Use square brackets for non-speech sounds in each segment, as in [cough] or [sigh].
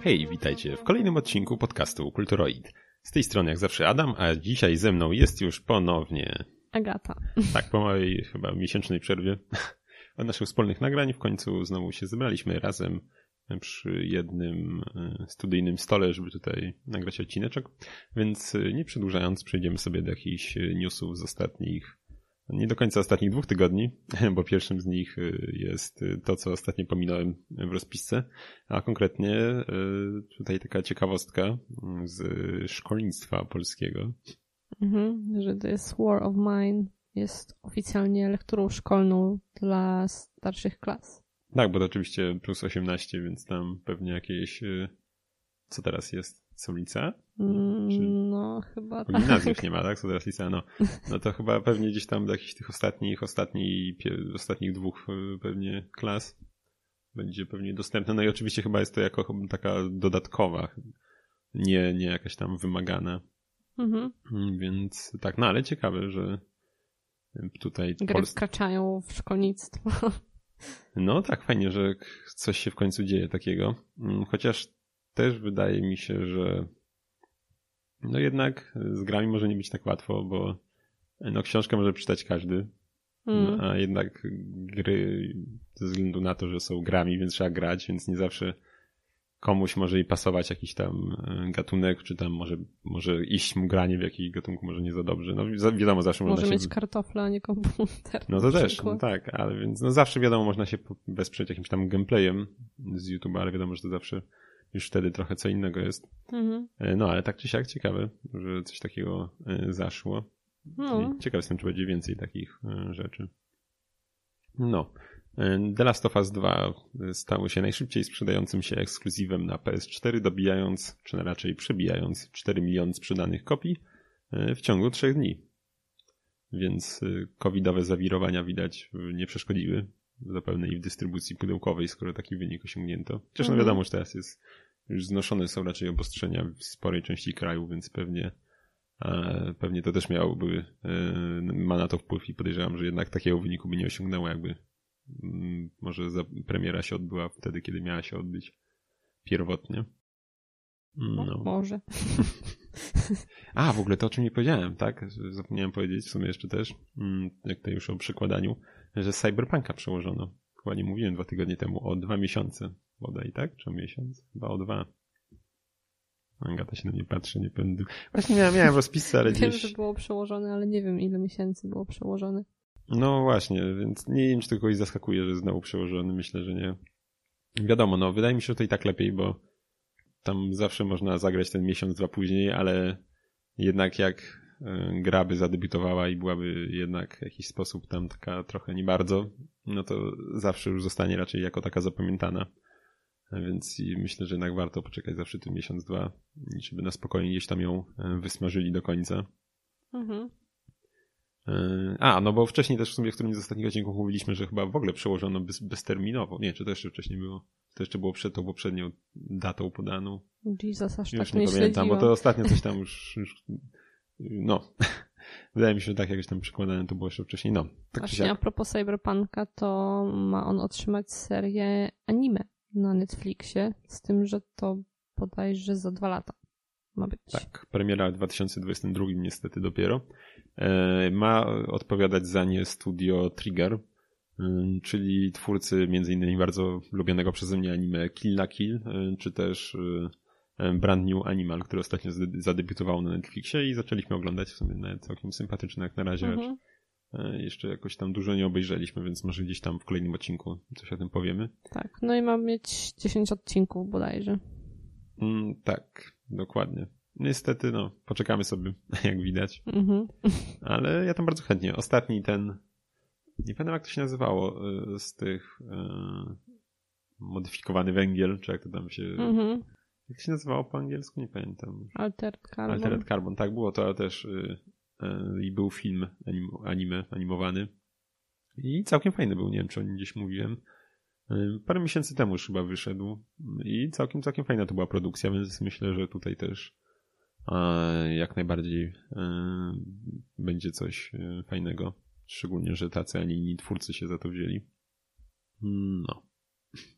Hej, witajcie w kolejnym odcinku podcastu Kulturoid. Z tej strony jak zawsze Adam, a dzisiaj ze mną jest już ponownie... Agata. Tak, po mojej chyba miesięcznej przerwie od naszych wspólnych nagrań w końcu znowu się zebraliśmy razem przy jednym e, studyjnym stole, żeby tutaj nagrać odcineczek. Więc e, nie przedłużając, przejdziemy sobie do jakichś newsów z ostatnich nie do końca ostatnich dwóch tygodni, [laughs] bo pierwszym z nich y, jest y, to, co ostatnio pominąłem w rozpisce, a konkretnie y, tutaj taka ciekawostka z szkolnictwa polskiego. Mhm, że to jest War of Mine jest oficjalnie lekturą szkolną dla starszych klas. Tak, bo to oczywiście plus 18, więc tam pewnie jakieś co teraz jest? Solica? Mm, no, chyba tak. Nie ma, tak? Co teraz lica? No, no to chyba pewnie gdzieś tam do jakichś tych ostatnich, ostatnich, ostatnich dwóch y, pewnie klas będzie pewnie dostępne. No i oczywiście chyba jest to jako taka dodatkowa, nie, nie jakaś tam wymagana. Mhm. Mm, więc tak, no ale ciekawe, że tutaj... Gry Pols... wkraczają w szkolnictwo. [laughs] No tak, fajnie, że coś się w końcu dzieje takiego. Mm, chociaż też wydaje mi się, że no jednak z grami może nie być tak łatwo, bo no książkę może przeczytać każdy, mm. a jednak gry ze względu na to, że są grami, więc trzeba grać, więc nie zawsze komuś może i pasować jakiś tam e, gatunek, czy tam może, może iść mu granie w jakiś gatunku może nie za dobrze. No wiadomo, zawsze może można mieć się... kartofla, a nie komputer. No to też, no tak, ale więc no zawsze wiadomo, można się wesprzeć jakimś tam gameplayem z YouTube'a, ale wiadomo, że to zawsze już wtedy trochę co innego jest. Mhm. E, no ale tak czy siak ciekawe, że coś takiego e, zaszło. No. Ciekaw jestem, czy będzie więcej takich e, rzeczy. No. The Last of Us 2 stało się najszybciej sprzedającym się ekskluzywem na PS4, dobijając, czy raczej przebijając 4 miliony sprzedanych kopii w ciągu 3 dni. Więc covidowe zawirowania widać nie przeszkodziły zapewne i w dystrybucji pudełkowej, skoro taki wynik osiągnięto. Chociaż no mhm. wiadomo, że teraz jest, już znoszone są raczej obostrzenia w sporej części kraju, więc pewnie e, pewnie to też miałoby, e, ma na to wpływ i podejrzewam, że jednak takiego wyniku by nie osiągnęło, jakby mm, może premiera się odbyła wtedy, kiedy miała się odbyć pierwotnie. No. no. Może. [laughs] A, w ogóle to, o czym nie powiedziałem, tak? Zapomniałem powiedzieć w sumie jeszcze też, mm, jak to już o przekładaniu że Cyberpunka przełożono. Chyba nie mówiłem dwa tygodnie temu, o dwa miesiące bodaj, tak? Czy o miesiąc? Chyba o dwa. Agata się na mnie patrzy, nie będę. Właśnie miałem, miałem rozpisy, ale [laughs] Wiem, gdzieś... że było przełożone, ale nie wiem ile miesięcy było przełożone. No właśnie, więc nie wiem, czy to kogoś zaskakuje, że znowu przełożony. Myślę, że nie. Wiadomo, no wydaje mi się, że to i tak lepiej, bo tam zawsze można zagrać ten miesiąc, dwa później, ale jednak jak E, gra by zadebiutowała i byłaby jednak w jakiś sposób tam taka trochę nie bardzo, no to zawsze już zostanie raczej jako taka zapamiętana. E, więc myślę, że jednak warto poczekać zawsze ten miesiąc, dwa, żeby na spokojnie gdzieś tam ją e, wysmażyli do końca. Mhm. A, no bo wcześniej też w sumie w którymś z ostatnich odcinków mówiliśmy, że chyba w ogóle przełożono bez, bezterminowo. Nie, czy to jeszcze wcześniej było? To jeszcze było przed tą poprzednią datą podaną. Jesus, aż już tak nie, nie pamiętam, śledziłam. bo to ostatnio coś tam [laughs] już, już no, wydaje mi się, że tak jakoś tam przykładane to było jeszcze wcześniej. No, tak Właśnie a propos Cyberpunka, to ma on otrzymać serię anime na Netflixie, z tym, że to bodajże za dwa lata ma być. Tak, premiera w 2022 niestety dopiero. E, ma odpowiadać za nie studio Trigger, y, czyli twórcy między innymi bardzo lubianego przeze mnie anime Kill la Kill, y, czy też E, Brand New Animal, który ostatnio zadebiutował na Netflixie i zaczęliśmy oglądać w sumie nawet całkiem sympatyczne jak na razie. Mhm. E, jeszcze jakoś tam dużo nie obejrzeliśmy, więc może gdzieś tam w kolejnym odcinku coś o tym powiemy. Tak, no i mam mieć 10 odcinków bodajże. Mm, tak, dokładnie. Niestety, no, poczekamy sobie, [laughs] jak widać. Mhm. Ale ja tam bardzo chętnie. Ostatni ten, nie pamiętam jak to się nazywało, e, z tych modyfikowany węgiel, czy jak to tam się mhm. Jak się nazywało po angielsku? Nie pamiętam. Altered Carbon. Altered Carbon, tak było to, też y, i był film anim, anime, animowany. I całkiem fajny był, nie wiem czy o nim gdzieś mówiłem. Y, parę miesięcy temu już chyba wyszedł i całkiem, całkiem fajna to była produkcja, więc myślę, że tutaj też jak najbardziej będzie coś fajnego. Szczególnie, że tacy, a nie inni twórcy się za to wzięli. No.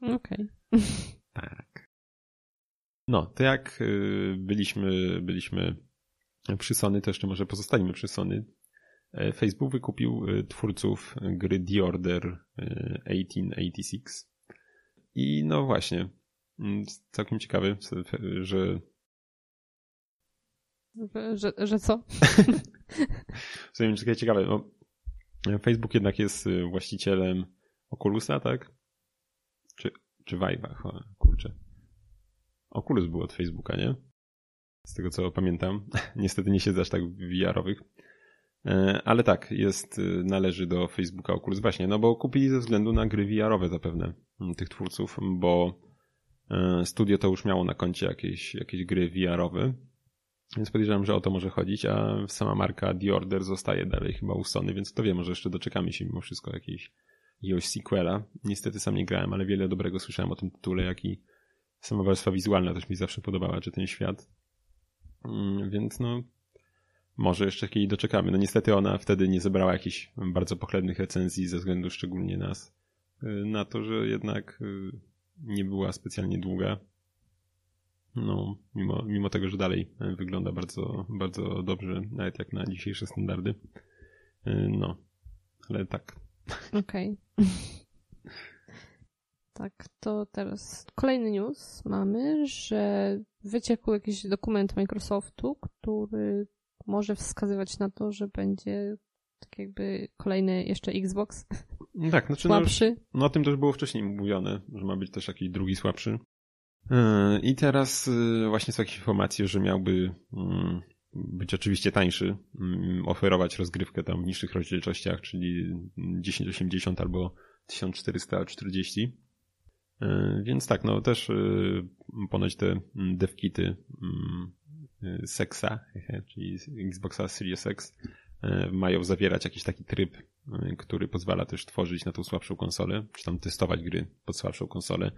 Okej. Okay. Tak. No, to jak byliśmy, byliśmy przy Sony, to jeszcze może pozostaniemy przy Sony. E, Facebook wykupił y, twórców gry The Order 1886. Y, I no właśnie, mm, całkiem ciekawy, że że, że co? [laughs] w sumie ciekawe. No, Facebook jednak jest właścicielem Oculusa, tak? Czy, czy Vive'a? Kurczę. Oculus był od Facebooka, nie? Z tego co pamiętam. [laughs] Niestety nie siedzę aż tak VR-owych. E, ale tak, jest, y, należy do Facebooka Oculus właśnie, no bo kupili ze względu na gry VR-owe zapewne mm, tych twórców, bo e, studio to już miało na koncie jakieś, jakieś gry VR-owe, więc podejrzewam, że o to może chodzić, a sama marka The Order zostaje dalej chyba u Sony, więc to wiem, może jeszcze doczekamy się mimo wszystko jakiejś, jakiegoś sequela. Niestety sam nie grałem, ale wiele dobrego słyszałem o tym tytule, jak i sama warstwa wizualna też mi zawsze podobała, czy ten świat. Mm, więc no, może jeszcze kiedyś doczekamy. No niestety ona wtedy nie zebrała jakichś bardzo pochlebnych recenzji ze względu szczególnie nas y, na to, że jednak y, nie była specjalnie długa. No, mimo, mimo tego, że dalej wygląda bardzo, bardzo dobrze, nawet jak na dzisiejsze standardy. Y, no, ale tak. Okej. Okay. [laughs] Tak, to teraz kolejny news mamy, że wyciekł jakiś dokument Microsoftu, który może wskazywać na to, że będzie tak jakby kolejny jeszcze Xbox. Tak, znaczy słabszy. No, no o tym też było wcześniej mówione, że ma być też jakiś drugi słabszy. Yy, I teraz yy, właśnie są jakieś informacje, że miałby yy, być oczywiście tańszy, oferować rozgrywkę tam w niższych rozdzielczościach, czyli 1080 albo 1440 E, więc tak, no też e, ponoć te mm, devkity mm, e, Sexa, [laughs] czyli Xboxa Series X, mają zawierać jakiś taki tryb, który pozwala też tworzyć na tą słabszą konsolę, czy tam testować gry pod słabszą konsolę.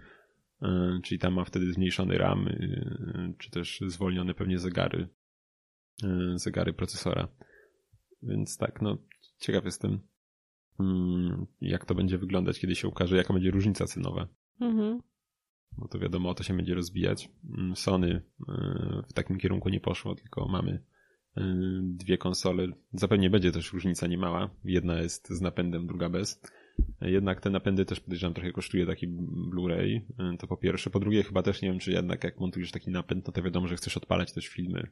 Czyli tam ma wtedy zmniejszony RAM, czy też zwolnione pewnie zegary, zegary procesora. Więc tak, no ciekaw jestem, mm, jak to będzie wyglądać, kiedy się ukaże, jaka będzie różnica cenowa. Mhm. Bo to wiadomo, to się będzie rozwijać. Mm, Sony e, w takim kierunku nie poszło, tylko mamy e, dwie konsole. Zapewne będzie też różnica niemała. Jedna jest z napędem, druga bez. Jednak te napędy też podejrzewam trochę kosztuje taki Blu-ray. E, to po pierwsze. Po drugie chyba też nie wiem, czy jednak jak montujesz taki napęd, no to wiadomo, że chcesz odpalać też filmy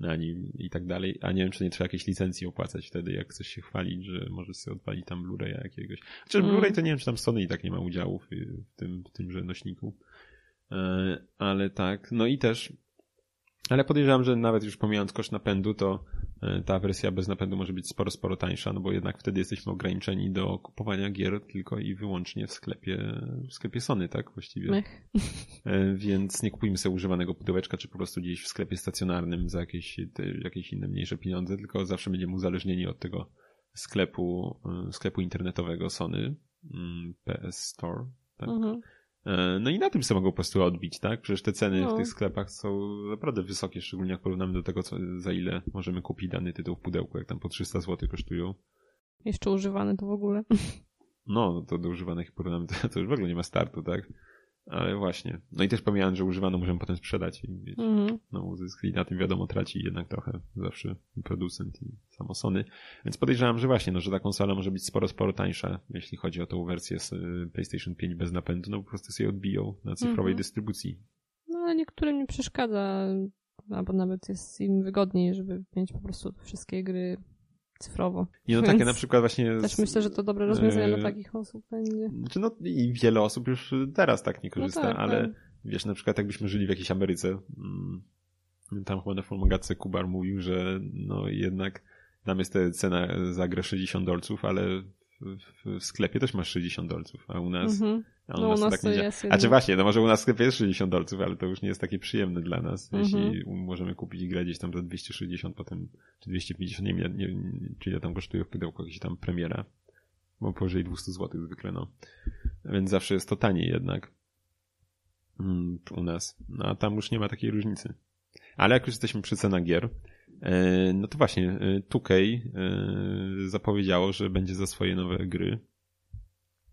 na nim i tak dalej. A nie wiem, czy nie trzeba jakiejś licencji opłacać wtedy, jak chcesz się chwalić, że możesz sobie odpalić tam Blu-raya jakiegoś. Chociaż mm. Blu-ray to nie wiem, czy tam Sony i tak nie ma udziału w, w, tym, w tymże nośniku. E, ale tak, no i też ale podejrzewam, że nawet już pomijając koszt napędu, to ta wersja bez napędu może być sporo, sporo tańsza, no bo jednak wtedy jesteśmy ograniczeni do kupowania gier tylko i wyłącznie w sklepie, w sklepie Sony, tak? Właściwie. Mech. E, [laughs] więc nie kupujmy sobie używanego pudełeczka, czy po prostu gdzieś w sklepie stacjonarnym za jakieś, jakieś inne mniejsze pieniądze, tylko zawsze będziemy uzależnieni od tego sklepu, e, sklepu internetowego Sony, mm, PS Store, tak? Mhm. E, no i na tym sobie mogą po prostu odbić, tak? Przecież te ceny no. w tych sklepach są naprawdę wysokie, szczególnie jak porównamy do tego, co, za ile możemy kupić dany tytuł w pudełku, jak tam po 300 zł kosztują. Jeszcze używane to w ogóle. No, no to do używanych porównamy, to, to już w ogóle nie ma startu, tak? Ale właśnie. No i też pomijając, że używano możemy potem sprzedać i mieć mm-hmm. no, uzysk. I na tym wiadomo traci jednak trochę zawsze producent i samo Sony. Więc podejrzewam, że właśnie, no, że ta konsola może być sporo, sporo tańsza, jeśli chodzi o tą wersję z y, PlayStation 5 bez napędu, no po prostu sobie odbiją na cyfrowej mm-hmm. dystrybucji. No ale niektórym nie przeszkadza, albo nawet jest im wygodniej, żeby mieć po prostu wszystkie gry cyfrowo. I no takie na przykład właśnie... Też myślę, że to dobre rozwiązanie dla e, takich osób będzie. Znaczy no i wiele osób już teraz tak nie korzysta, no tak, ale tak. wiesz, na przykład jakbyśmy żyli w jakiejś Ameryce, mm, tam chyba na Formogatce Kubar mówił, że no jednak tam jest cena za grę 60 dolców, ale w, w sklepie też masz 60 dolców, a u nas, mm -hmm. a u no, nas, u nas tak nie jest. A czy właśnie, no może u nas w sklepie jest 60 dolców, ale to już nie jest takie przyjemne dla nas, mm -hmm. jeśli możemy kupić grę gdzieś tam za 260 potem, czy 250, nie wiem, nie, nie, czy ile tam kosztuje w pudełku jakaś tam premiera, bo powyżej 200 zł zwykle, no. Więc zawsze jest to taniej jednak mm, u nas, no a tam już nie ma takiej różnicy. Ale jak już jesteśmy przy cenach gier, no to właśnie, 2K e, e, zapowiedziało, że będzie za swoje nowe gry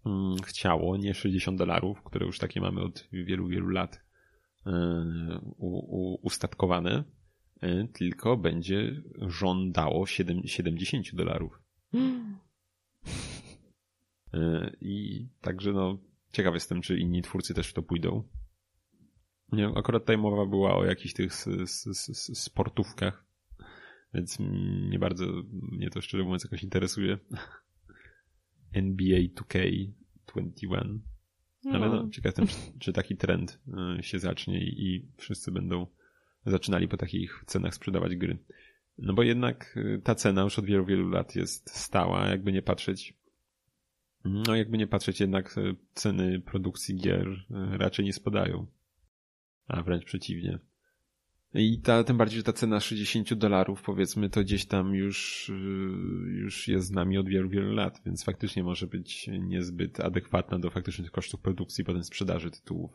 mm, chciało nie 60 dolarów, które już takie mamy od wielu, wielu lat, ustatkowane, tylko będzie żądało 7, 70 dolarów. I także no, ciekaw jestem, czy inni twórcy też w to pójdą. Nie, akurat tutaj mowa była o jakichś tych sportówkach, więc nie bardzo mnie to szczerze mówiąc jakoś interesuje. [laughs] NBA 2K21. No. Ale no, ciekaw jestem, czy, czy taki trend y, się zacznie i wszyscy będą zaczynali po takich cenach sprzedawać gry. No bo jednak y, ta cena już od wielu, wielu lat jest stała, jakby nie patrzeć. No jakby nie patrzeć, jednak y, ceny produkcji gier raczej nie spadają a wręcz przeciwnie. I ta, tym bardziej, że ta cena 60 dolarów, powiedzmy, to gdzieś tam już, y, już jest z nami od wielu, wielu lat, więc faktycznie może być niezbyt adekwatna do faktycznych kosztów produkcji, potem sprzedaży tytułów.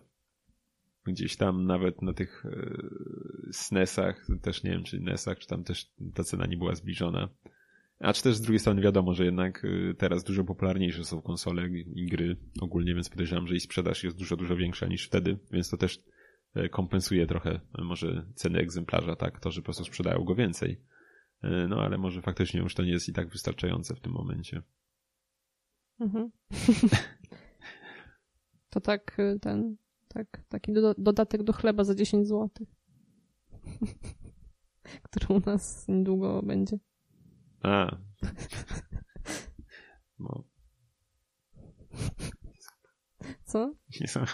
Gdzieś tam nawet na tych y, SNESach, też nie wiem, czy NESach, czy tam też ta cena nie była zbliżona. A czy też z drugiej strony wiadomo, że jednak y, teraz dużo popularniejsze są konsole i gry ogólnie, więc podejrzewam, że i sprzedaż jest dużo, dużo większa niż wtedy, więc to też kompensuje trochę e, może ceny egzemplarza, tak, to, że po prostu sprzedają go więcej. E, no ale może faktycznie już to nie jest i tak wystarczające w tym momencie. Mhm. [laughs] to tak ten, tak, taki do, dodatek do chleba za 10 zł. [laughs] który u nas niedługo będzie. A. [laughs] No. Co? Nie są.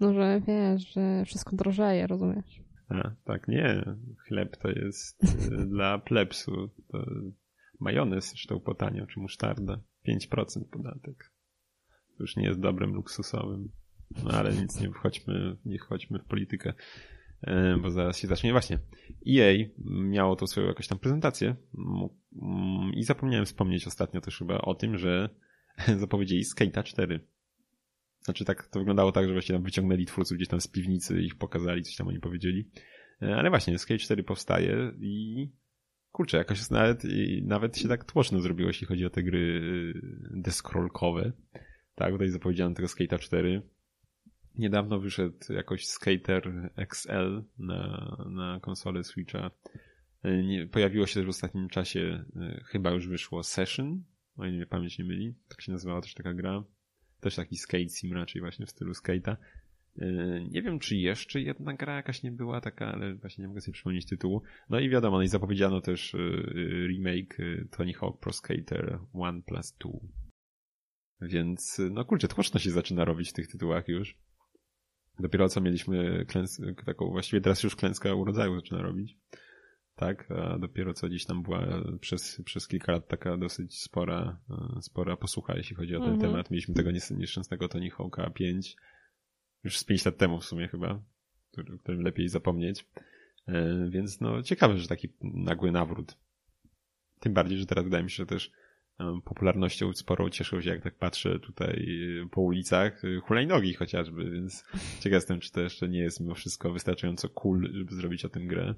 No, że wiesz, że wszystko drożeje, rozumiesz? A, tak, nie. Chleb to jest y, [laughs] dla plepsu. To majonez zresztą po tanio, czy musztarda. 5% podatek. To już nie jest dobrem luksusowym. No ale nic, nie wchodźmy, nie wchodźmy w politykę, e, bo zaraz się zacznie. Właśnie, EA miało to swoją jakąś tam prezentację i zapomniałem wspomnieć ostatnio też chyba o tym, że [laughs] zapowiedzieli Skate'a 4. Znaczy tak, to wyglądało tak, że właśnie tam wyciągnęli twórców gdzieś tam z piwnicy ich pokazali, coś tam oni powiedzieli. E, ale właśnie, Skate 4 powstaje i kurczę, jakoś nawet, nawet się tak tłoczno zrobiło, jeśli chodzi o te gry e, deskrolkowe. Tak, tutaj zapowiedziano tego Skate'a 4. Niedawno wyszedł jakoś Skater XL na, na konsolę Switcha. E, nie, pojawiło się też w ostatnim czasie, chyba już wyszło Session, o ile pamięć nie myli. Tak się nazywała też taka gra. Też taki skate sim raczej właśnie w stylu skate'a. E, nie wiem, czy jeszcze jedna gra jakaś nie była taka, ale właśnie nie mogę sobie przypomnieć tytułu. No i wiadomo, no i zapowiedziano też e, remake e, Tony Hawk Pro Skater 1 plus 2. Więc, no kurczę, tłoczno się zaczyna robić w tych tytułach już. Dopiero co mieliśmy klęskę, taką, właściwie teraz już klęska urodzaju zaczyna robić tak, a dopiero co dziś tam była przez, przez kilka lat taka dosyć spora, e, spora posłucha, jeśli chodzi o ten mhm. temat. Mieliśmy tego nieszczęsnego Tony Hawk'a 5, już z 5 lat temu w sumie chyba, o którym lepiej zapomnieć. E, więc no ciekawe, że taki nagły nawrót. Tym bardziej, że teraz wydaje mi się, że też e, popularnością sporą cieszył się, jak tak patrzę tutaj po ulicach, hulajnogi chociażby, więc ciekaw jestem, czy to jeszcze nie jest mimo wszystko wystarczająco cool, żeby zrobić o tym grę.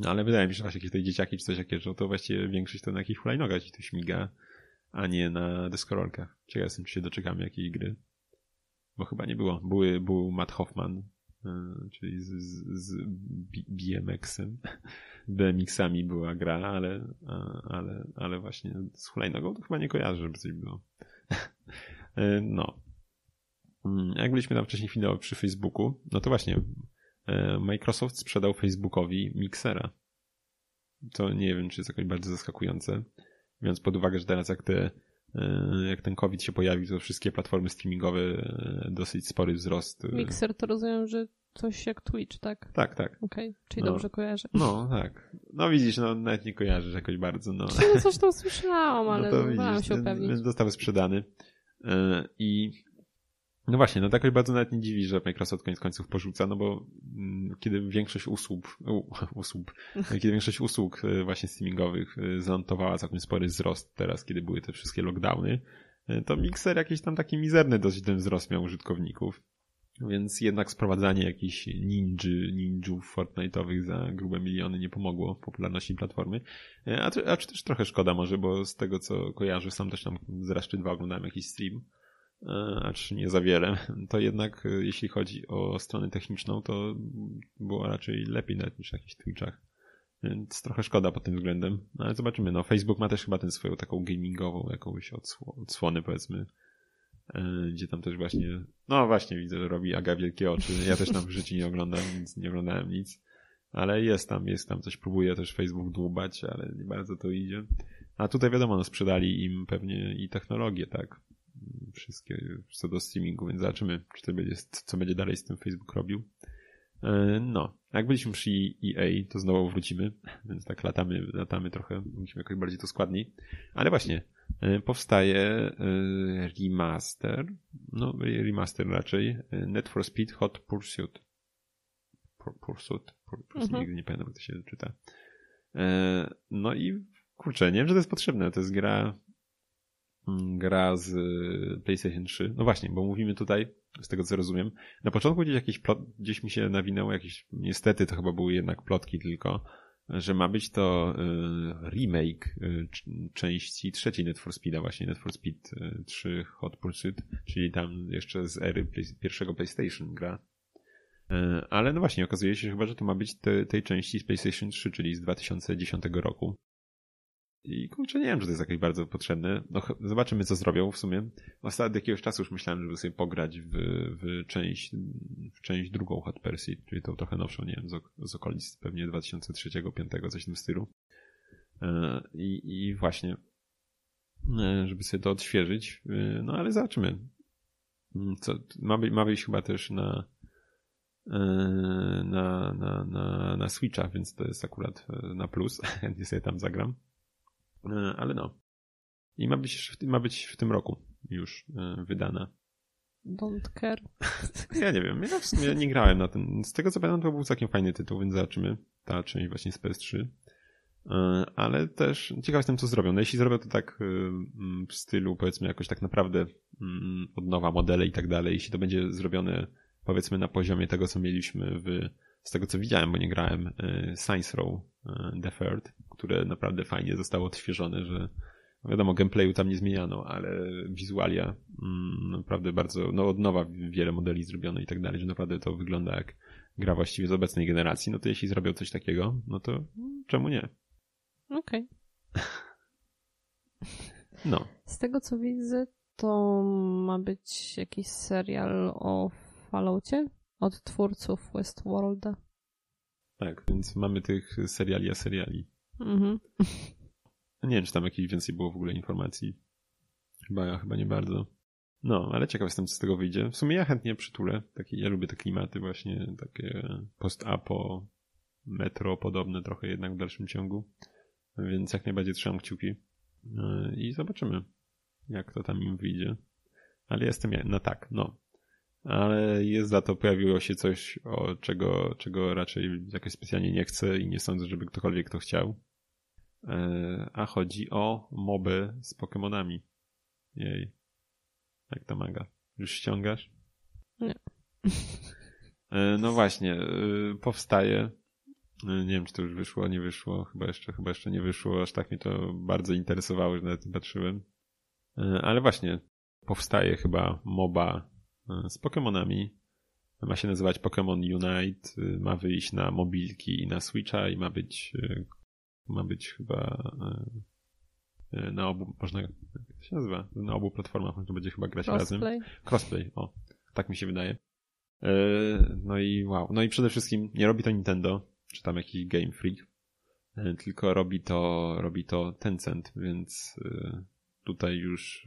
No ale wydaje mi się, że właśnie jakieś te dzieciaki czy coś takiego, że to właściwie większość to na jakichś hulajnogach ci to śmiga, a nie na deskorolkach. Ciekaw jestem, czy się doczekamy jakiejś gry. Bo chyba nie było. Były, był Matt Hoffman, yy, czyli z, z, z BMX-em. [laughs] BMX-ami była gra, ale, ale, ale właśnie z hulajnogą to chyba nie kojarzę, żeby coś było. yy, [laughs] no. Mm, jak byliśmy tam wcześniej chwilę przy Facebooku, no to właśnie E, Microsoft sprzedał Facebookowi Mixera. To nie wiem, czy jest jakoś bardzo zaskakujące. Biorąc pod uwagę, że teraz jak, te, e, jak ten COVID się pojawił, to wszystkie platformy streamingowe e, dosyć spory wzrost. Mixer to rozumiem, że coś jak Twitch, tak? Tak, tak. Okej, okay. czyli no. dobrze kojarzę. No, tak. No widzisz, no nawet nie kojarzysz jakoś bardzo. No. Coś tam słyszałam, [laughs] no ale no widzisz, się upewnić. Więc został sprzedany. I no właśnie, no tak jakoś bardzo nawet nie dziwi, że Microsoft koniec końców porzuca, no bo mm, kiedy większość usług, [laughs] usług, kiedy większość usług e, właśnie streamingowych e, zanotowała całkiem spory wzrost teraz, kiedy były te wszystkie lockdowny, e, to Mixer jakiś tam taki mizerny dosyć ten wzrost miał użytkowników. Więc jednak sprowadzanie jakichś ninży, ninjów Fortnite'owych za grube miliony nie pomogło popularności platformy. A, czy też trochę szkoda może, bo z tego co kojarzę, sam też tam z Raszczy 2 oglądałem jakiś stream acz nie za wiele, to jednak jeśli chodzi o stronę techniczną, to było raczej lepiej nawet niż na jakichś Twitchach. Więc trochę szkoda pod tym względem. No, ale zobaczymy. No, Facebook ma też chyba tę swoją taką gamingową jakąś odsłonę, powiedzmy, gdzie tam też właśnie, no właśnie widzę, że robi Aga wielkie oczy. Ja też tam w życiu nie oglądam, więc nie oglądałem nic. Ale jest tam, jest tam coś, próbuje też Facebook dłubać, ale nie bardzo to idzie. A tutaj wiadomo, no sprzedali im pewnie i technologię, tak? Wszystkie co do streamingu, więc zobaczymy, czy to będzie, co będzie dalej z tym Facebook robił. E, no, jak byliśmy przy EA, to znowu wrócimy, więc tak latamy, latamy trochę, musimy jakoś bardziej to składniej. Ale właśnie, e, powstaje e, remaster, no remaster raczej, Net for Speed Hot Pursuit. Pursuit, Pursuit mhm. nigdy nie pamiętam jak to się czyta. No i kurczę, nie wiem, że to jest potrzebne, to jest gra gra z PlayStation 3. No właśnie, bo mówimy tutaj z tego co rozumiem. Na początku gdzieś jakiś plot, gdzieś mi się nawinęło jakieś, niestety to chyba były jednak plotki tylko, że ma być to y, remake y, części trzeciej Net for Speed'a, właśnie Net for Speed 3 y, Hot Pursuit, czyli tam jeszcze z ery pierwszego PlayStation gra. Ale no właśnie, okazuje się chyba, że to ma być te, tej części z PlayStation 3, czyli z 2010 roku. I kurczę, nie wiem, czy to jest jakieś bardzo potrzebne. No, zobaczymy, co zrobią w sumie. Od jakiegoś czasu już myślałem, żeby sobie pograć w, w część, w część drugą Hot Percy, czyli tą trochę nowszą, nie wiem, z, z okolic pewnie 2003-2005, coś w tym stylu. E, I, I właśnie, e, żeby sobie to odświeżyć. E, no ale zobaczymy. Mm, co, ma, być, ma być chyba też na, na, na, na, na Switcha, więc to jest akurat na plus. [laughs] Chętnie sobie tam zagram. E, ale no. I ma być, ma być w tym roku już e, wydana. Don't care. Ja nie wiem, ja w sumie nie grałem na ten. Z tego co pamiętam, to był całkiem fajny tytuł, więc zobaczymy. Ta część właśnie z PS3. E, ale też ciekaw jestem, co zrobią. No jeśli zrobią to tak w stylu, powiedzmy, jakoś tak naprawdę mm, od nowa modele i tak dalej, jeśli to będzie zrobione, powiedzmy, na poziomie tego, co mieliśmy w, z tego co widziałem, bo nie grałem, Science Row The Third, które naprawdę fajnie zostało odświeżone, że wiadomo, gameplayu tam nie zmieniano, ale wizualia mm, naprawdę bardzo, no od nowa wiele modeli zrobiono i tak dalej, że naprawdę to wygląda jak gra właściwie z obecnej generacji, no to jeśli zrobią coś takiego, no to czemu nie? Okej. Okay. [laughs] No. Z tego co widzę, to ma być jakiś serial o Falloutie od twórców Westworlda. Tak, więc mamy tych seriali a seriali. Mhm. [laughs] Nie wiem, czy tam jakieś więcej było w ogóle informacji. Chyba, chyba nie bardzo. No, ale ciekaw jestem, co z tego wyjdzie. W sumie ja chętnie przytulę. Takie, ja lubię te klimaty właśnie, takie post-apo, metro podobne trochę jednak w dalszym ciągu. Więc jak najbardziej trzymam kciuki. No I zobaczymy, jak to tam im wyjdzie. Ale jestem na tak, no ale jest za to pojawiło się coś, o czego, czego raczej jakoś specjalnie nie chcę i nie sądzę, żeby ktokolwiek to chciał. E, a chodzi o moby z Pokémonami. Jej. Jak to maga? Już ściągasz? Nie. E, no właśnie, e, powstaje. Nie wiem, czy to już wyszło, nie wyszło. Chyba jeszcze, chyba jeszcze nie wyszło. Aż tak mnie to bardzo interesowało, że nawet nie patrzyłem. Ale właśnie, powstaje chyba MOBA z Pokémonami. Ma się nazywać Pokémon Unite, ma wyjść na mobilki i na Switcha i ma być ma być chyba e, na obu, można, jak to się nazywa? Na obu platformach można będzie chyba grać Crossplay. razem. Crossplay, o, tak mi się wydaje. E, no i wow. No i przede wszystkim nie robi to Nintendo, czy tam jakiś Game Freak, e, tylko robi to, robi to Tencent, więc tutaj już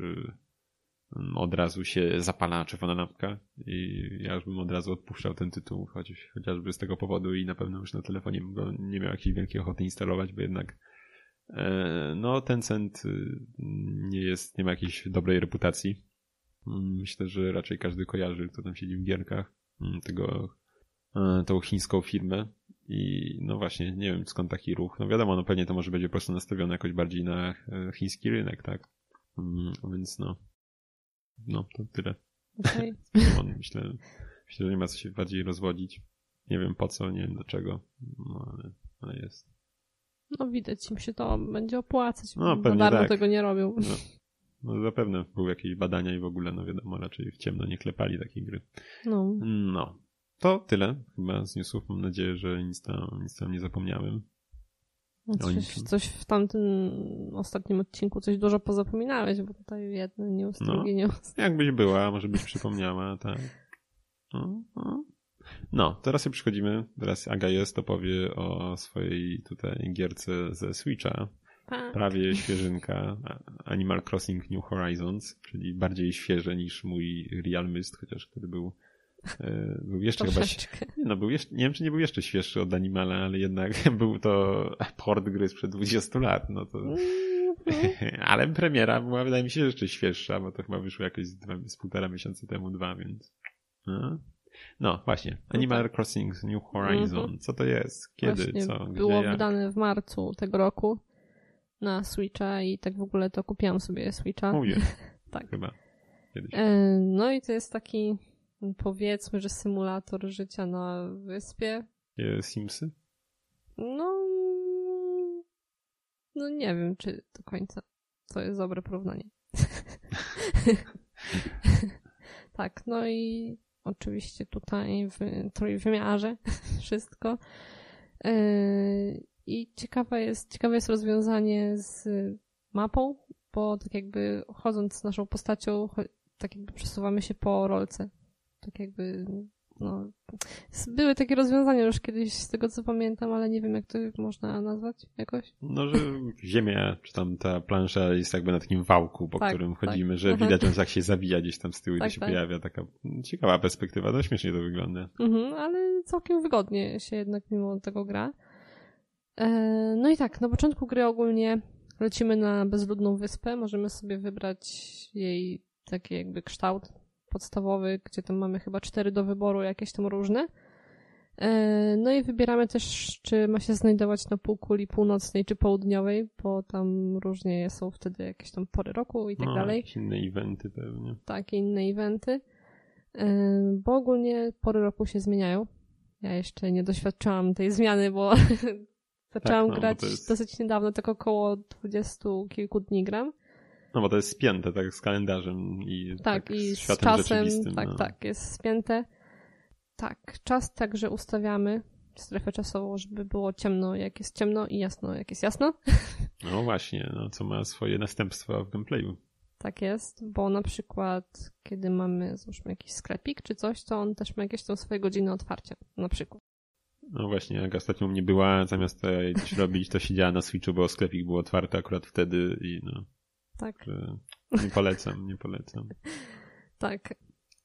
od razu się zapala czerwona lampka i ja już bym od razu odpuszczał ten tytuł, choć, chociażby z tego powodu i na pewno już na telefonie nie miał jakiejś wielkiej ochoty instalować, bo jednak e, no Tencent y, nie jest, nie ma jakiejś dobrej reputacji. Mm, myślę, że raczej każdy kojarzy, kto tam siedzi w gierkach, mm, tego, e, tą chińską firmę i no właśnie, nie wiem skąd taki ruch. No wiadomo, no pewnie to może będzie po prostu nastawione jakoś bardziej na e, chiński rynek, tak? Więc no, no, to tyle. Okay. [laughs] myślę, myślę, że nie ma co się bardziej rozwodzić. Nie wiem po co, nie wiem do czego, no ale, ale jest. No widać, im się to będzie opłacać. No, pewnie darmo tak. tego nie robią. No. No zapewne były jakieś badania i w ogóle, no wiadomo, raczej w ciemno nie klepali takiej gry. No. No. To tyle chyba z newsów. Mam nadzieję, że nic tam, nic tam nie zapomniałem. No coś, coś w tamtym ostatnim odcinku coś dużo pozapominałeś, bo tutaj jeden news, no, drugi news. Jakbyś była, może byś przypomniała, tak. No, no. no, teraz sobie przychodzimy. Teraz Aga jest, opowie o swojej tutaj gierce ze Switcha. Tak. Prawie świeżynka Animal Crossing New Horizons, czyli bardziej świeże niż mój Real Mist, chociaż wtedy był był jeszcze chyba. Nie, no, był jeszcze, nie wiem, czy nie był jeszcze świeższy od Animala, ale jednak [laughs] był to port gry sprzed 20 lat. No to... Mhm. [laughs] ale premiera była, wydaje mi się, jeszcze świeższa, bo to chyba wyszło jakoś z, dwa, z półtora miesiąca temu, dwa, więc. No, no właśnie. No Animal tak. Crossing New Horizon. Mhm. Co to jest? Kiedy? Właśnie co? Gdzie, było jak? wydane w marcu tego roku na Switcha i tak w ogóle to kupiłam sobie Switcha. Mówię. [laughs] tak. Chyba. Kiedyś. E, no i to jest taki powiedzmy, że symulator życia na wyspie. Simsy? No, no nie wiem, czy do końca to jest dobre porównanie. [laughs] tak, no i oczywiście tutaj w trójwymiarze [laughs] wszystko. E, I ciekawe jest, ciekawe jest rozwiązanie z mapą, bo tak jakby chodząc z naszą postacią, tak jakby przesuwamy się po rolce tak jakby, no, były takie rozwiązania już kiedyś z tego co pamiętam, ale nie wiem jak to można nazwać jakoś. No, że ziemia, czy tam ta plansza jest jakby na takim wałku, po tak, którym tak. chodzimy, tak. że widać, że jak się zawija gdzieś tam z tyłu tak, i się tak. pojawia taka ciekawa perspektywa, no śmiesznie to wygląda. Mhm, ale całkiem wygodnie się jednak mimo tego gra. E, no i tak, na początku gry ogólnie lecimy na bezludną wyspę, możemy sobie wybrać jej taki jakby kształt, podstawowy, gdzie tam mamy chyba cztery do wyboru, jakieś tam różne. E, no i wybieramy też, czy ma się znajdować na półkuli północnej czy południowej, bo tam różnie są wtedy jakieś tam pory roku i tak no, dalej. Jakieś inne eventy pewnie. Tak, inne eventy. E, bo ogólnie pory roku się zmieniają. Ja jeszcze nie doświadczałam tej zmiany, bo [laughs] zaczęłam tak, no, grać jest... dosyć niedawno, tak około dwudziestu kilku dni gram. No bo to jest spięte tak z kalendarzem i tak, tak i z, z czasem, tak, no. tak, jest spięte. Tak, czas także ustawiamy, strefę czasową, żeby było ciemno jak jest ciemno i jasno jak jest jasno. No właśnie, no co ma swoje następstwa w gameplayu. Tak jest, bo na przykład kiedy mamy, załóżmy jakiś sklepik czy coś, to on też ma jakieś tam swoje godziny otwarcia, na przykład. No właśnie, jak ostatnio mnie była, zamiast coś robić, to siedziała na Switchu, bo sklepik był otwarty akurat wtedy i no. Tak. Nie polecam, nie polecam. [laughs] tak.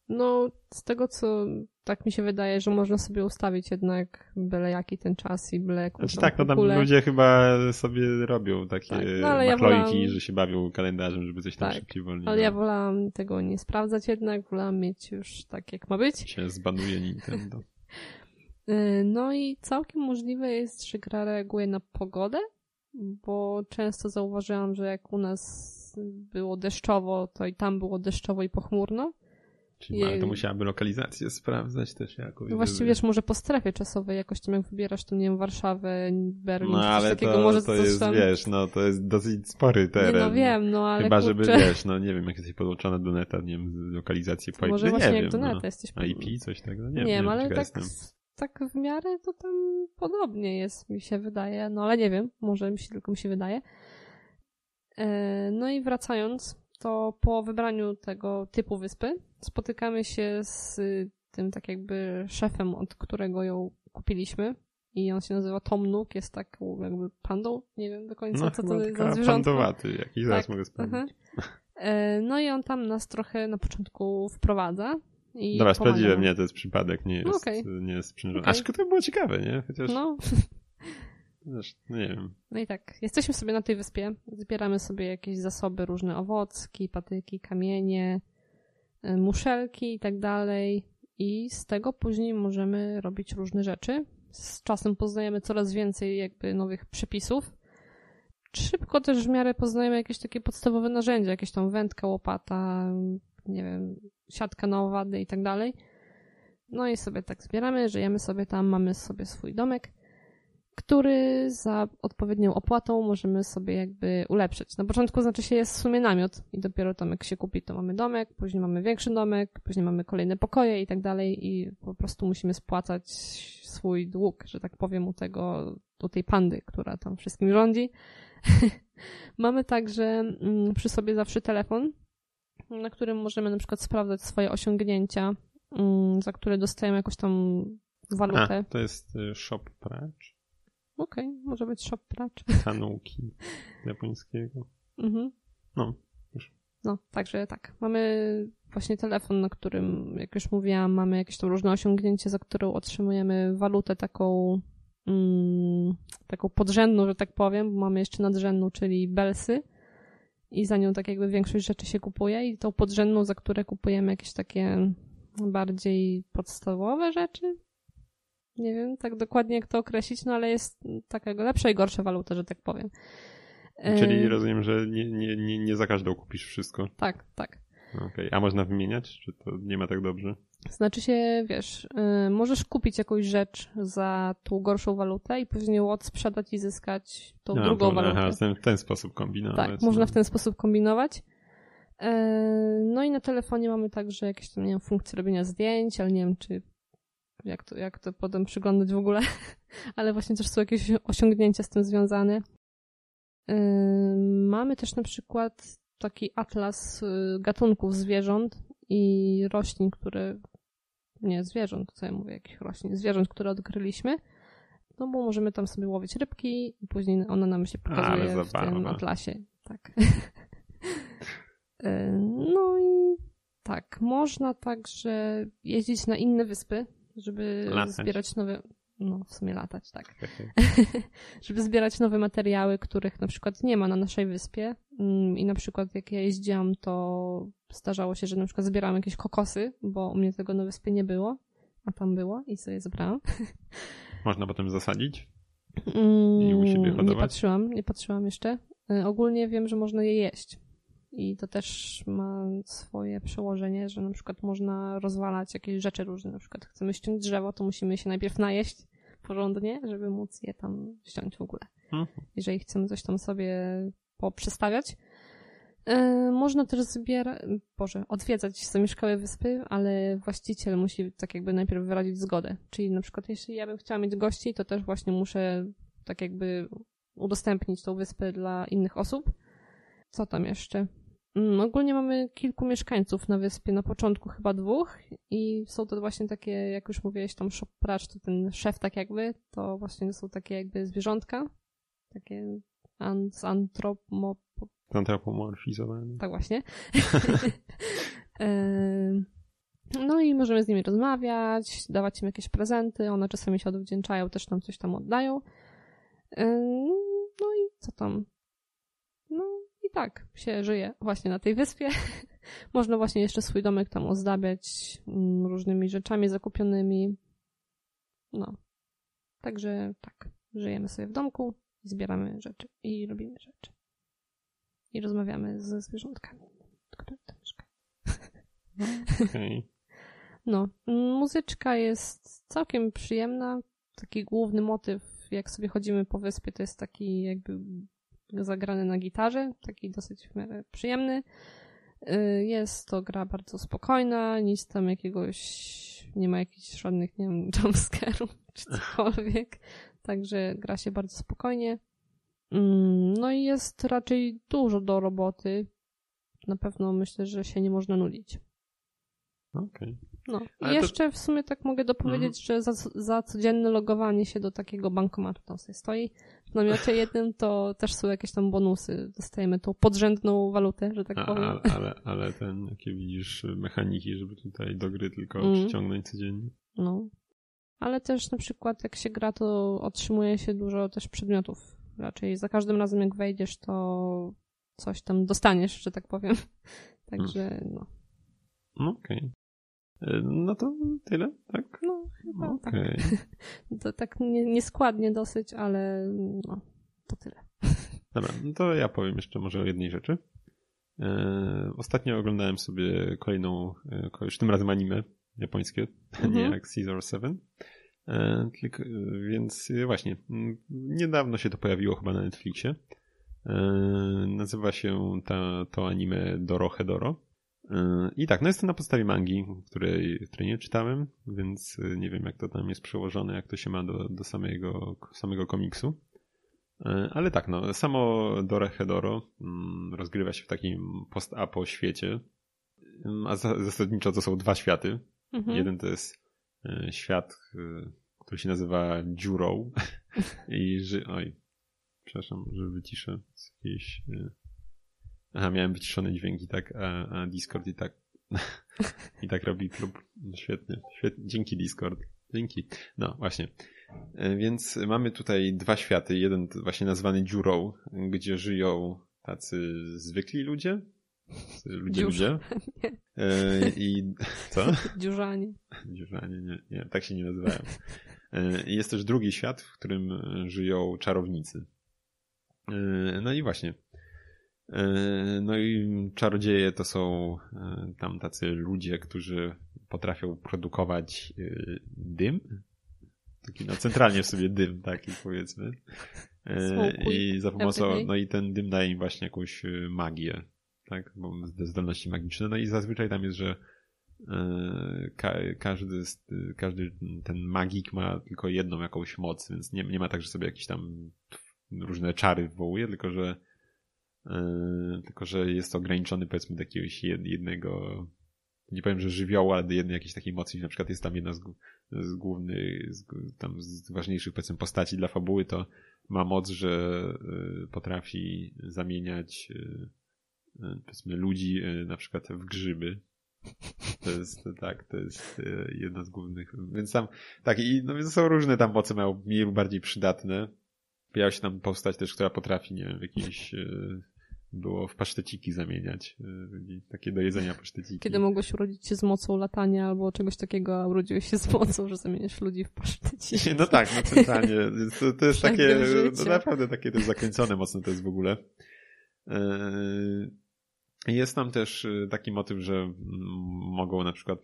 No, z tego co tak mi się wydaje, że można sobie ustawić jednak byle jaki ten czas i byle jaką znaczy, Tak, no tam ludzie chyba sobie robią takie tak, no, ale ja wolałam... że się bawią kalendarzem, żeby coś tam tak, szybciej wolniej. Ale ja wolałam tego nie sprawdzać jednak, wolałam mieć już tak jak ma być. Się zbanuje Nintendo. Y, [laughs] no i całkiem możliwe jest, że gra reaguje na pogodę, bo często zauważyłam, że jak u nas było deszczowo, to i tam było deszczowo i pochmurno. Czyli I... to musiałaby lokalizację sprawdzać też jakoś. No właściwie wiesz, może po strefie czasowej jakoś tam jak wybierasz tam, nie wiem, Warszawę, Berlin, no, ale takiego, to, może to jest, tam... wiesz, no to jest dosyć spory teren. Nie, no wiem, no ale Chyba, kurczę... żeby, wiesz, no nie wiem, jak jesteś podłączona do neta, nie wiem, lokalizację po Może właśnie nie jak wiem, do neta no. jesteś... IP, coś takiego, nie, nie wiem. Nie ale tak, tak w miarę to tam podobnie jest, mi się wydaje, no ale nie wiem, może mi się tylko mi się wydaje. E, no i wracając, to po wybraniu tego typu wyspy spotykamy się z tym tak jakby szefem, od którego ją kupiliśmy. I on się nazywa Tom Nook, jest taką jakby pandą. Nie wiem do końca, no, co to jest za zwierzątko. pandowaty, jakiś zaraz tak, mogę sprawdzić. E, no i on tam nas trochę na początku wprowadza. I Dobra, sprawdziłem, nie, to jest przypadek, nie jest, no okay. nie jest sprzężony. Okay. Aż to było ciekawe, nie? Chociaż... No. Nie wiem. No i tak, jesteśmy sobie na tej wyspie, zbieramy sobie jakieś zasoby, różne owocki, patyki, kamienie, y, muszelki i tak dalej. I z tego później możemy robić różne rzeczy. Z czasem poznajemy coraz więcej jakby nowych przepisów. Szybko też w miarę poznajemy jakieś takie podstawowe narzędzia, jakieś tam wędka, łopata, nie wiem, siatka na owady i tak dalej. No i sobie tak zbieramy, żyjemy sobie tam, mamy sobie swój domek. Który za odpowiednią opłatą możemy sobie jakby ulepszyć. Na początku znaczy się jest w sumie namiot i dopiero tam jak się kupi, to mamy domek, później mamy większy domek, później mamy kolejne pokoje i tak dalej i po prostu musimy spłacać swój dług, że tak powiem, u tego, u tej pandy, która tam wszystkim rządzi. [laughs] mamy także mm, przy sobie zawsze telefon, na którym możemy na przykład sprawdzać swoje osiągnięcia, mm, za które dostajemy jakąś tam walutę. A, to jest y, Shop Pracz? Okej, okay, może być Shop Pracz. Kanuki [laughs] japońskiego. Mhm. No, już. No, także tak. Mamy właśnie telefon, na którym, jak już mówiłam, mamy jakieś tam różne osiągnięcie, za którą otrzymujemy walutę taką mm, taką podrzędną, że tak powiem, bo mamy jeszcze nadrzędną, czyli belsy i za nią tak jakby większość rzeczy się kupuje i tą podrzędną, za które kupujemy jakieś takie bardziej podstawowe rzeczy. Nie wiem tak dokładnie jak to określić, no ale jest taka lepsza i gorsza waluta, że tak powiem. Czyli e, rozumiem, że nie, nie, nie, nie za każdą kupisz wszystko. Tak, tak. Okay. a można wymieniać? Czy to nie ma tak dobrze? Znaczy się, wiesz, yy, możesz kupić jakąś rzecz za tą gorszą walutę i później ją odsprzedać i zyskać tą no, drugą walutę. Aha, w ten sposób kombinować. Tak, można w ten sposób kombinować. Yy, no i na telefonie mamy także jakieś tam, nie wiem, funkcje robienia zdjęć, ale nie wiem, czy jak to, jak to potem przyglądać w ogóle, [laughs] ale właśnie też są jakieś osiągnięcia z tym związane. Mamy też na przykład taki atlas y, gatunków zwierząt i roślin, które. Nie, zwierząt, co ja mówię, jakich roślin? Zwierząt, które odkryliśmy. No bo możemy tam sobie łowić rybki i później ona nam się pokazuje w tym atlasie. Tak. [laughs] No i tak, można także jeździć na inne wyspy, żeby latać. zbierać nowe. No, w sumie latać, tak. [laughs] żeby zbierać nowe materiały, których na przykład nie ma na naszej wyspie. Mm, I na przykład jak ja jeździłam, to zdarzało się, że na przykład zbierałam jakieś kokosy, bo u mnie tego na wyspie nie było, a tam było i sobie zebrałam. [laughs] Można potem zasadzić? I u siebie hodować? Nie patrzyłam, nie patrzyłam jeszcze. Y, ogólnie wiem, że można je jeść. I to też ma swoje przełożenie, że na przykład można rozwalać jakieś rzeczy różne. Na przykład chcemy ściąć drzewo, to musimy się najpierw najeść porządnie, żeby móc je tam ściąć w ogóle. Mhm. Jeżeli chcemy coś tam sobie poprzestawiać. Yy, można też zbierać, Boże, odwiedzać zamieszkałe wyspy, ale właściciel musi tak jakby najpierw wyrazić zgodę. Czyli na przykład jeśli ja bym chciała mieć gości, to też właśnie muszę tak jakby udostępnić tą wyspę dla innych osób. Co tam jeszcze? Mm, ogólnie mamy kilku mieszkańców na wyspie, na początku chyba dwóch i są to właśnie takie, jak już mówiłeś, tam shop pracz, to ten szef tak jakby, to właśnie są takie jakby zwierzątka, takie antropo... Antropomorfizowane. Tak właśnie. [laughs] no i możemy z nimi rozmawiać, dawać im jakieś prezenty, one czasami się odwdzięczają, też nam coś tam oddają. No i co tam? No i tak się żyje właśnie na tej wyspie. [laughs] Można właśnie jeszcze swój domek tam ozdabiać mm, różnymi rzeczami zakupionymi. No. Także tak, żyjemy sobie w domku, zbieramy rzeczy i robimy rzeczy. I rozmawiamy ze zwierzątkami, które tam mieszkają. Okay. [laughs] No, muzyczka jest całkiem przyjemna. Taki główny motyw, jak sobie chodzimy po wyspie, to jest taki jakby zagrany na gitarze, taki dosyć przyjemny. Y, jest to gra bardzo spokojna, nic tam jakiegoś, nie ma jakichś żadnych, nie wiem, [laughs] jumpscarów czy cokolwiek. Także gra się bardzo spokojnie. Mm, no i jest raczej dużo do roboty. Na pewno myślę, że się nie można nudzić. Okej. Okay. No. I jeszcze to... w sumie tak mogę dopowiedzieć, mm. że za, za codzienne logowanie się do takiego bankomatu tam sobie stoi. W namiocie jednym to też są jakieś tam bonusy. Dostajemy tą podrzędną walutę, że tak A, powiem. Ale, ale, ale ten, jakie widzisz mechaniki, żeby tutaj do gry tylko mm. przyciągnąć codziennie. No. Ale też na przykład jak się gra, to otrzymuje się dużo też przedmiotów. Raczej za każdym razem jak wejdziesz, to coś tam dostaniesz, że tak powiem. [laughs] Także no. no. Okej. Okay. E, no to tyle, tak? No, chyba okay. tak. [laughs] To tak nieskładnie dosyć, ale no, to tyle. Dobra, no to ja powiem jeszcze może o jednej rzeczy. E, ostatnio oglądałem sobie kolejną, e, już tym razem anime japońskie, [laughs] mhm. nie jak Caesar 7. E, tylko, więc właśnie, niedawno się to pojawiło chyba na Netflixie. E, nazywa się ta, to anime Dorohedoro. E, I tak, no jest to na podstawie mangi, której, której nie czytałem, więc nie wiem jak to tam jest przełożone, jak to się ma do, do samego, samego komiksu. Ale tak, no, samo Dorohedoro mm, rozgrywa się w takim post-apo świecie, a zasadniczo to są dwa światy. Mhm. Jeden to jest świat, który się nazywa dziurą [laughs] i że, oj, przepraszam, że wyciszę jakieś e, aha, miałem wyciszone dźwięki, tak, a, a Discord i tak [laughs] i tak robi klub. Świetnie, świetnie. Dzięki Discord. Dzięki. No, właśnie. E, więc mamy tutaj dwa światy. Jeden właśnie nazwany dziurą, gdzie żyją tacy zwykli ludzie. Ludzie, ludzie. [laughs] E, I [laughs] co? Dziurzanie. Dziurzanie, nie, nie, tak się nie nazywają. E, jest też drugi świat, w którym żyją czarownicy. E, no i właśnie. E, no i czarodzieje to są tam tacy ludzie, którzy potrafią produkować dym. Taki no centralnie w sobie dym taki powiedzmy. I za pomocą, no i ten dym daje im właśnie jakąś magię, tak, bo zdolności magiczne. No i zazwyczaj tam jest, że E, ka każdy, każdy ten magik ma tylko jedną jakąś moc, więc nie, nie ma tak, że sobie jakieś tam różne czary wywołuje, tylko że tylko, że jest ograniczony powiedzmy do jakiegoś jednego nie powiem, że żywiołu, ale do jednej jakiejś takiej mocy, na przykład jest tam jedna z, z głównych, z, tam z ważniejszych powiedzmy postaci dla fabuły, to ma moc, że y, potrafi zamieniać y, powiedzmy ludzi na przykład w grzyby, to jest, tak, to jest jedna z głównych. Więc tam, tak, i no, więc są różne tam moce mają mniej lub bardziej przydatne. Pojawia się tam postać też, która potrafi, nie wiem, jakieś e, było w paszteciki zamieniać. E, takie do jedzenia paszteciki. Kiedy mogłeś urodzić się z mocą latania albo czegoś takiego, a urodziłeś się z mocą, że zamieniasz ludzi w paszteciki. [laughs] No tak, no centralnie. To, to jest takie, no naprawdę takie to zakręcone mocno to jest w ogóle. Jest tam też y, taki motyw, że mm, mogą na przykład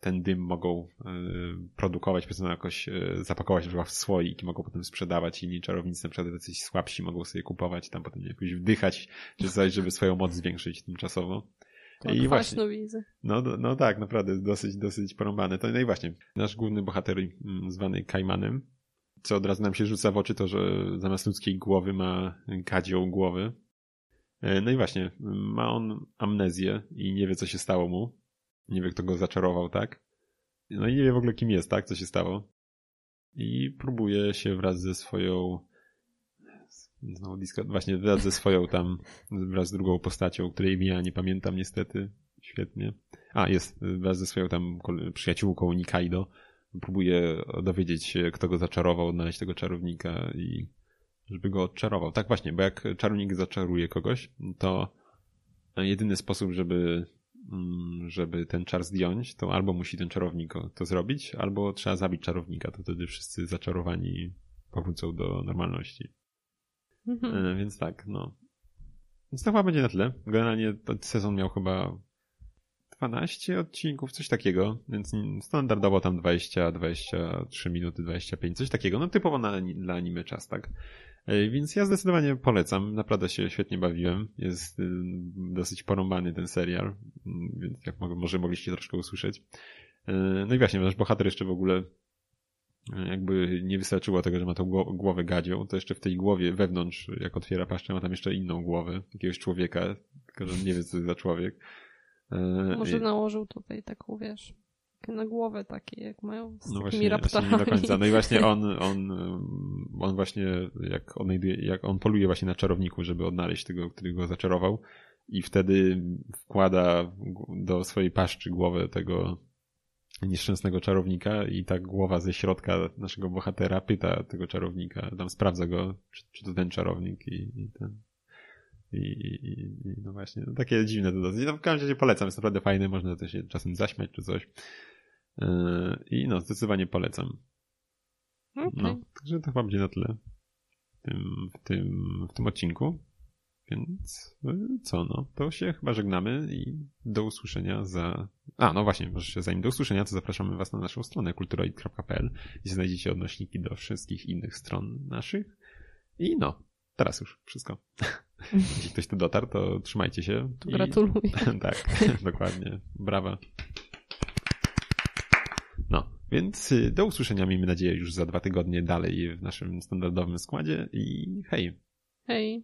ten dym mogą y, produkować, powiedzmy jakoś y, zapakować w słoik i mogą potem sprzedawać. Inni czarownicy, na przykład jacyś słabsi, mogą sobie kupować, tam potem jakoś wdychać, czy coś, żeby swoją moc zwiększyć tymczasowo. I właśnie, widzę. No, no tak, naprawdę dosyć, dosyć porąbane. To, no i właśnie, nasz główny bohater mm, zwany Kajmanem, co od razu nam się rzuca w oczy, to że zamiast ludzkiej głowy ma kadzioł głowy, no i właśnie, ma on amnezję i nie wie, co się stało mu. Nie wie, kto go zaczarował, tak? No i nie wie w ogóle, kim jest, tak? Co się stało. I próbuje się wraz ze swoją znowu Discord, właśnie wraz ze swoją tam, wraz z drugą postacią, której ja nie pamiętam niestety, świetnie. A, jest, wraz ze swoją tam przyjaciółką Nikaido, próbuje dowiedzieć się, kto go zaczarował, odnaleźć tego czarownika i żeby go odczarował. Tak właśnie, bo jak czarownik zaczaruje kogoś, to jedyny sposób, żeby, mm, żeby ten czar zdjąć, to albo musi ten czarownik to zrobić, albo trzeba zabić czarownika, to wtedy wszyscy zaczarowani powrócą do normalności. Mhm. E, więc tak, no. Więc to chyba będzie na tyle. Generalnie ten sezon miał chyba 12 odcinków, coś takiego, więc standardowo tam 20, 23 minuty, 25, coś takiego, no typowo na, dla anime czas, tak? E, więc ja zdecydowanie polecam. Naprawdę się świetnie bawiłem. Jest y, dosyć porąbany ten serial, mm, więc jak może mogliście troszkę usłyszeć. E, no i właśnie, nasz bohater jeszcze w ogóle e, jakby nie wystarczyło tego, że ma tą głowę gadzią, to jeszcze w tej głowie wewnątrz, jak otwiera paszczę, ma tam jeszcze inną głowę, jakiegoś człowieka, tylko że nie wie, co to jest za człowiek. Może nałożył tutaj taką, wiesz, na głowę takie, jak mają z no właśnie, raptorami. Właśnie nie do końca. No i właśnie [laughs] on, on, on właśnie, jak, odnajduje, jak on poluje właśnie na czarowniku, żeby odnaleźć tego, który go zaczarował i wtedy wkłada do swojej paszczy głowę tego nieszczęsnego czarownika i ta głowa ze środka naszego bohatera pyta tego czarownika, tam sprawdza go, czy, czy to ten czarownik i, i ten... I, i, i, no właśnie, no takie dziwne to dosyć. No w każdym razie polecam, jest naprawdę fajne, można też się czasem zaśmiać czy coś. Yy, I no, zdecydowanie polecam. Okay. No, także to chyba będzie na tyle w tym, w tym, w tym odcinku. Więc y, co no, to się chyba żegnamy i do usłyszenia za... A, no właśnie, może się zanim do usłyszenia, to zapraszamy was na naszą stronę kulturoid.pl gdzie znajdziecie odnośniki do wszystkich innych stron naszych. I no, teraz już wszystko. [laughs] Jeśli ktoś tu dotarł, to trzymajcie się. I... Gratuluję. [laughs] tak, [laughs] dokładnie. Brawa. No, więc y, do usłyszenia, miejmy nadzieję, już za dwa tygodnie dalej w naszym standardowym składzie i hej. Hej.